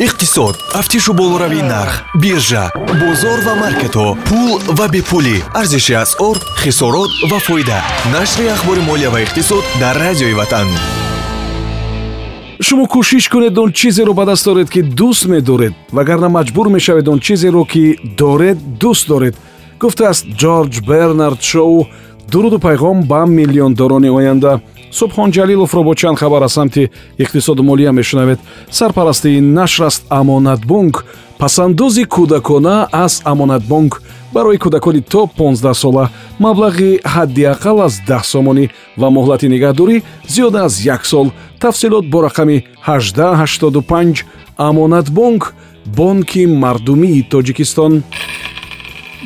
иқтисод тафтишу болоравии нарх биржа бозор ва маркетҳо пул ва бепулӣ. Арзиши асъор хисорот ва фоида. Нашри ахбори молия ва иқтисод дар радиои ватан. Шумо кӯшиш кунед он чизеро ба даст доред ки дӯст медоред вагарна маҷбур мешавед он чизеро ки доред дӯст доред. Гуфтааст ҷорҷ бернард шоу дуруду пайғом ба миллиондорони оянда субҳон ҷалиловро бо чанд хабар аз самти иқтисоду молия мешунавед. Сарпарастии нашр аст амонатбонк пасандози кӯдакона аз амонатбонк барои кӯдакони то 15 сола маблағи ҳаддиақал аз 10 сомонӣ ва моҳлати нигаҳдорӣ зиёда аз як сол тафсилот бо рақами 1885 амонатбонк бонки мардумии тоҷикистон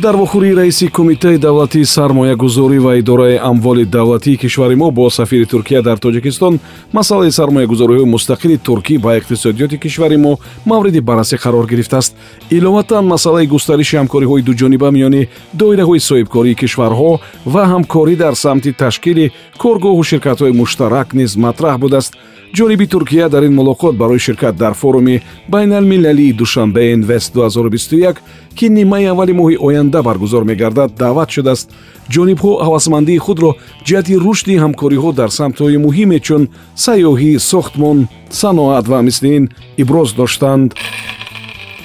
дар вохӯрии раиси кумитаи давлатии сармоягузорӣ ва идораи амволи давлатии кишвари мо бо сафири туркия дар тоҷикистон масъалаи сармоягузориҳои мустақили туркӣ ба иқтисодиёти кишвари мо мавриди баррасӣ қарор гирифтааст. Иловатан масъалаи густариши ҳамкориҳои дуҷониба миёни доираҳои соҳибкории кишварҳо ва ҳамкорӣ дар самти ташкили коргоҳу ширкатҳои муштарак низ матраҳ будааст. Ҷониби туркия дар ин мулоқот барои ширкат дар форуми байналмилалии душанбе инвест 2021 ки нимаи аввали моҳи оянда баргузор мегардад даъват шудааст. Ҷонибҳо ҳавасмандии худро ҷиҳати рушди ҳамкориҳо дар самтҳои муҳиме чун сайёҳӣ сохтмон саноат ва мисли ин иброз доштанд.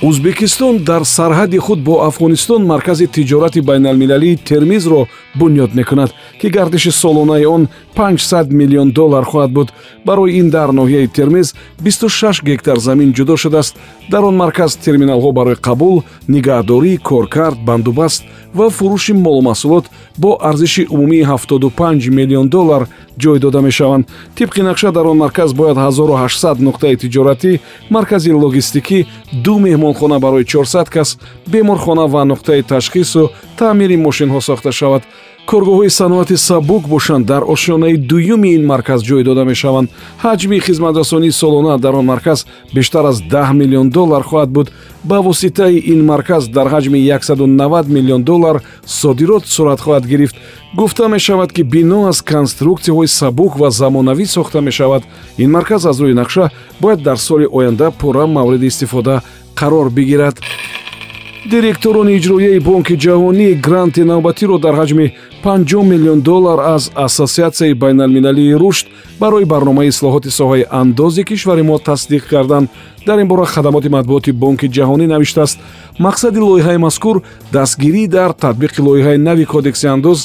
Ӯзбекистон дар сарҳади худ бо афғонистон маркази тиҷорати байналмилалии термизро бунёд мекунад ки гардиши солонаи он 500 миллион доллар хоҳад буд. Барои ин дар ноҳияи термиз 26 гектар замин ҷудо шудааст. Дар он марказ терминалҳо барои қабул нигаҳдорӣ коркард бандубаст ва фурӯши молумаҳсулот бо арзиши умумии 75 миллион доллар ҷой дода мешаванд. Тибқи нақша дар он марказ бояд 1800 нуқтаи тиҷоратӣ маркази логистикӣ ду меҳмонхона барои 400 кас беморхона ва нуқтаи ташхису таъмири мошинҳо сохта шавад. Коргоҳҳои саноати сабук бошанд. Дар ошёнаи дуюми ин марказ ҷой дода мешаванд. Ҳаҷми хизматрасонии солона дар он марказ бештар аз 10 миллион доллар хоҳад буд. Ба воситаи ин марказ дар ҳаҷми 190 миллион доллар содирот сурат хоҳад гирифт. Гуфта мешавад ки бино аз конструксияҳои сабук ва замонавӣ сохта мешавад. Ин марказ аз рӯи нақша бояд дар соли оянда пурра мавриди истифода қарор бигирад директорони иҷроияи бонки ҷаҳонӣ гранти навбатиро дар ҳаҷми 50 миллион доллар аз ассотсиатсияи байналмилалии рушд барои барномаи ислоҳоти соҳаи андози кишвари мо тасдиқ карданд дар ин бора хадамоти матбуоти бонки ҷаҳонӣ навиштааст. Мақсади лоиҳаи мазкур дастгирӣ дар татбиқи лоиҳаи нави кодекси андоз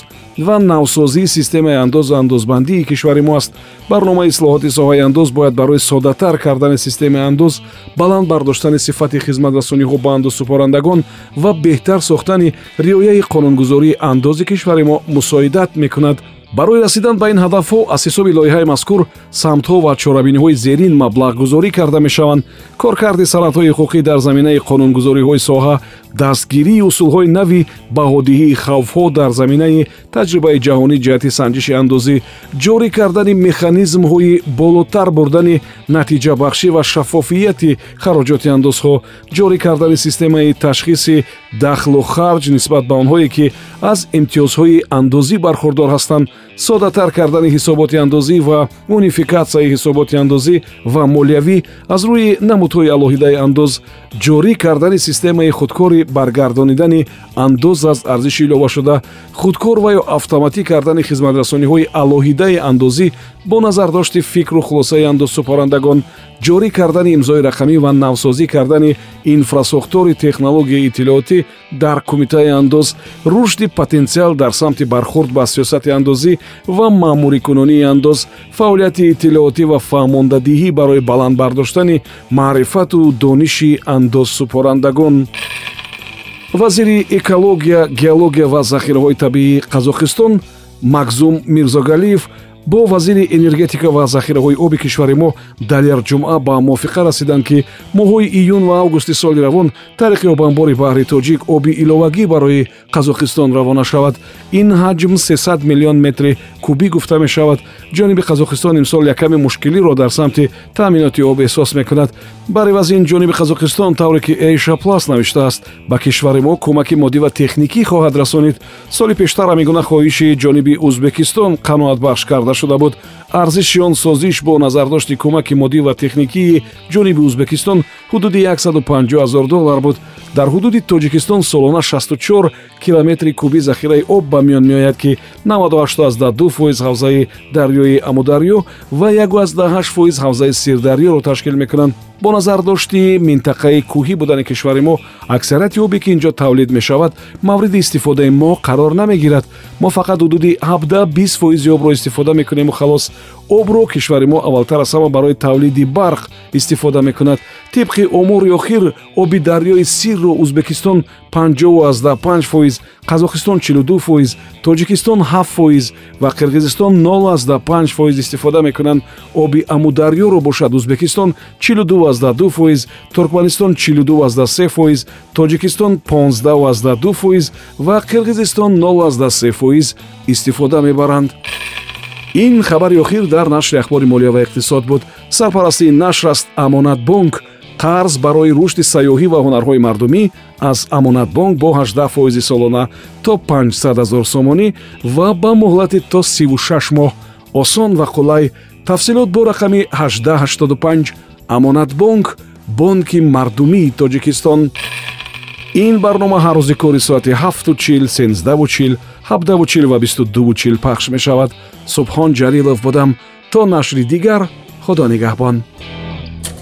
ва навсозии системаи андозу андозбандии кишвари мо аст. Барномаи ислоҳоти соҳаи андоз бояд барои соддатар кардани системаи андоз баланд бардоштани сифати хизматрасониҳо ба андозсупорандагон ва беҳтар сохтани риояи қонунгузории андози кишвари мо мусоидат мекунад барои расидан ба ин ҳадафҳо аз ҳисоби лоиҳаи мазкур самтҳо ва чорабиниҳои зерин маблағгузорӣ карда мешаванд. Коркарди санадҳои ҳуқуқӣ дар заминаи қонунгузориҳои соҳа дастгирии усулҳои нави баҳодиҳии хавфҳо дар заминаи таҷрибаи ҷаҳонӣ ҷиҳати санҷиши андозӣ ҷорӣ кардани механизмҳои болотар бурдани натиҷабахшӣ ва шаффофияти хароҷоти андозҳо ҷорӣ кардани системаи ташхиси дахлу харҷ нисбат ба онҳое ки аз имтиёзҳои андозӣ бархурдор ҳастанд. Соддатар кардани ҳисоботи андозӣ ва унификатсияи ҳисоботи андозӣ ва молиявӣ аз рӯи намудҳои алоҳидаи андоз ҷорӣ кардани системаи худкори баргардонидани андоз аз арзиши иловашуда худкор ва ё автоматӣ кардани хизматрасониҳои алоҳидаи андозӣ бо назардошти фикру хулосаи андозсупорандагон ҷорӣ кардани имзои рақамӣ ва навсозӣ кардани инфрасохтори технологияи иттилоотӣ дар кумитаи андоз рушди потенсиал дар самти бархурд ба сиёсати андозӣ ва маъмурикунонии андоз фаъолияти иттилоотӣ ва фаҳмондадиҳӣ барои баланд бардоштани маърифату дониши андозсупорандагон вазири экология геология ва захираҳои табиӣ қазоқистон макзум мирзогалиев бо вазири энергетика ва захираҳои оби кишвари мо дар якҷумъа ба мувофиқа расиданд ки моҳҳои июн ва августи соли равон тариқи обанбори баҳри тоҷик оби иловагӣ барои қазоқистон равона шавад. Ин ҳаҷм 300 миллион метри кубӣ гуфта мешавад. Ҷониби қазоқистон имсол якаме мушкилиро дар самти таъминоти об эҳсос мекунад. Бар ивази ин ҷониби қазоқистон тавре ки эйша плас навиштааст. Ба кишвари мо кӯмаки моддӣ ва техникӣ хоҳад расонид. Соли пештар ҳамин гуна хоҳиши ҷониби ӯзбекистон қаноатбахш карда карда шуда буд. Арзиши он созиш бо назардошти кӯмаки моддӣ ва техникии ҷониби узбекистон ҳудуди 150 ҳазор доллар буд дар ҳудуди тоҷикистон солона 64 километри куби захираи об ба миён меояд ки 98 фоиз ҳавзаи дарёи амударё ва 18 фоиз ҳавзаи сирдарёро ташкил мекунанд. Бо назардошти минтақаи кӯҳӣ будани кишвари мо аксарияти обе ки ин ҷо тавлид мешавад мавриди истифодаи мо қарор намегирад. Мо фақат ҳудуди 17 фоизи обро истифода мекунему халос обро кишвари мо аввалтар аз ҳама барои тавлиди барқ истифода мекунад. Тибқи омури охир оби дарёи сирро узбекистон 55 фоиз қазоқистон 42 фоиз тоҷикистон 7 фоиз ва қирғизистон 05 фоиз истифода мекунанд. Оби амударёро бошад узбекистон 42 фоиз туркманистон 42 фоиз тоҷикистон 15 фоиз ва қирғизистон 03 фоиз истифода мебаранд ин хабари охир дар нашри ахбори молия ва иқтисод буд. Сарпарасти ин нашр аст амонатбонк қарз барои рушди сайёҳӣ ва ҳунарҳои мардумӣ аз амонатбонк бо 18 фоизи солона то 500 ҳазор сомонӣ ва ба муҳлати то 36 моҳ. Осон ва қулай тафсилот бо рақами 1885 амонатбонк бонки мардумии тоҷикистон. Ин барнома ҳар рӯзи кори соати 7чил 13чил 17чил ва 22чил пахш мешавад. Субҳон ҷалилов будам. То нашри дигар худо нигаҳбон.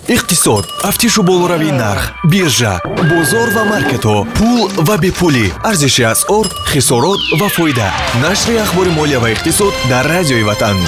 Иқтисод. Тафтишу болоравии нарх биржа бозор ва маркетҳо пул ва бепулӣ. Арзиши асъор хисорот ва фоида. Нашри ахбори молия ва иқтисод дар радиои ватан